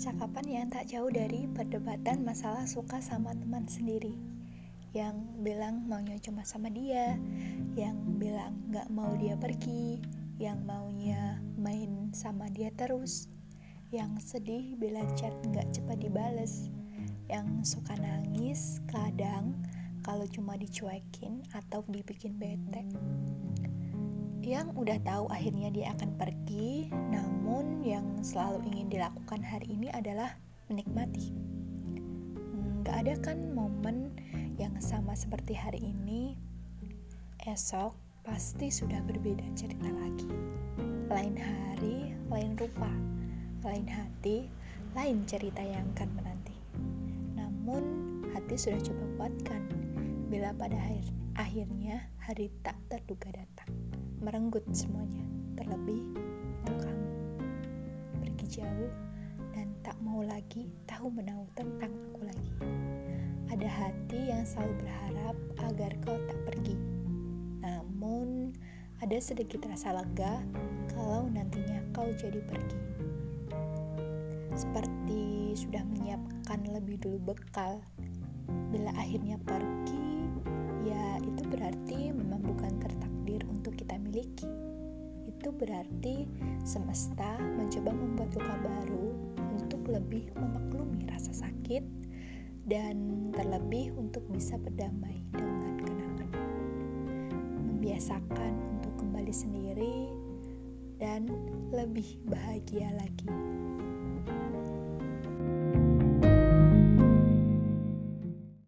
yang tak jauh dari perdebatan masalah suka sama teman sendiri. Yang bilang maunya cuma sama dia, yang bilang gak mau dia pergi, yang maunya main sama dia terus, yang sedih bila chat gak cepat dibales, yang suka nangis kadang kalau cuma dicuekin atau dibikin bete. Yang udah tahu akhirnya dia akan pergi, namun selalu ingin dilakukan hari ini adalah menikmati. Gak ada kan momen yang sama seperti hari ini, esok pasti sudah berbeda cerita lagi. Lain hari, lain rupa, lain hati, lain cerita yang akan menanti. Namun, hati sudah coba kuatkan bila pada akhir, akhirnya hari tak terduga datang merenggut semuanya, terlebih untuk kamu. Jauh dan tak mau lagi tahu menahu tentang aku lagi. Ada hati yang selalu berharap agar kau tak pergi. Namun, ada sedikit rasa lega kalau nantinya kau jadi pergi. Seperti sudah menyiapkan lebih dulu bekal. Bila akhirnya pergi, ya itu berarti memang bukan tertakdir untuk kita miliki. Itu berarti semesta mencoba membuat luka baru untuk lebih memaklumi rasa sakit dan terlebih untuk bisa berdamai dengan kenangan. Membiasakan untuk kembali sendiri dan lebih bahagia lagi.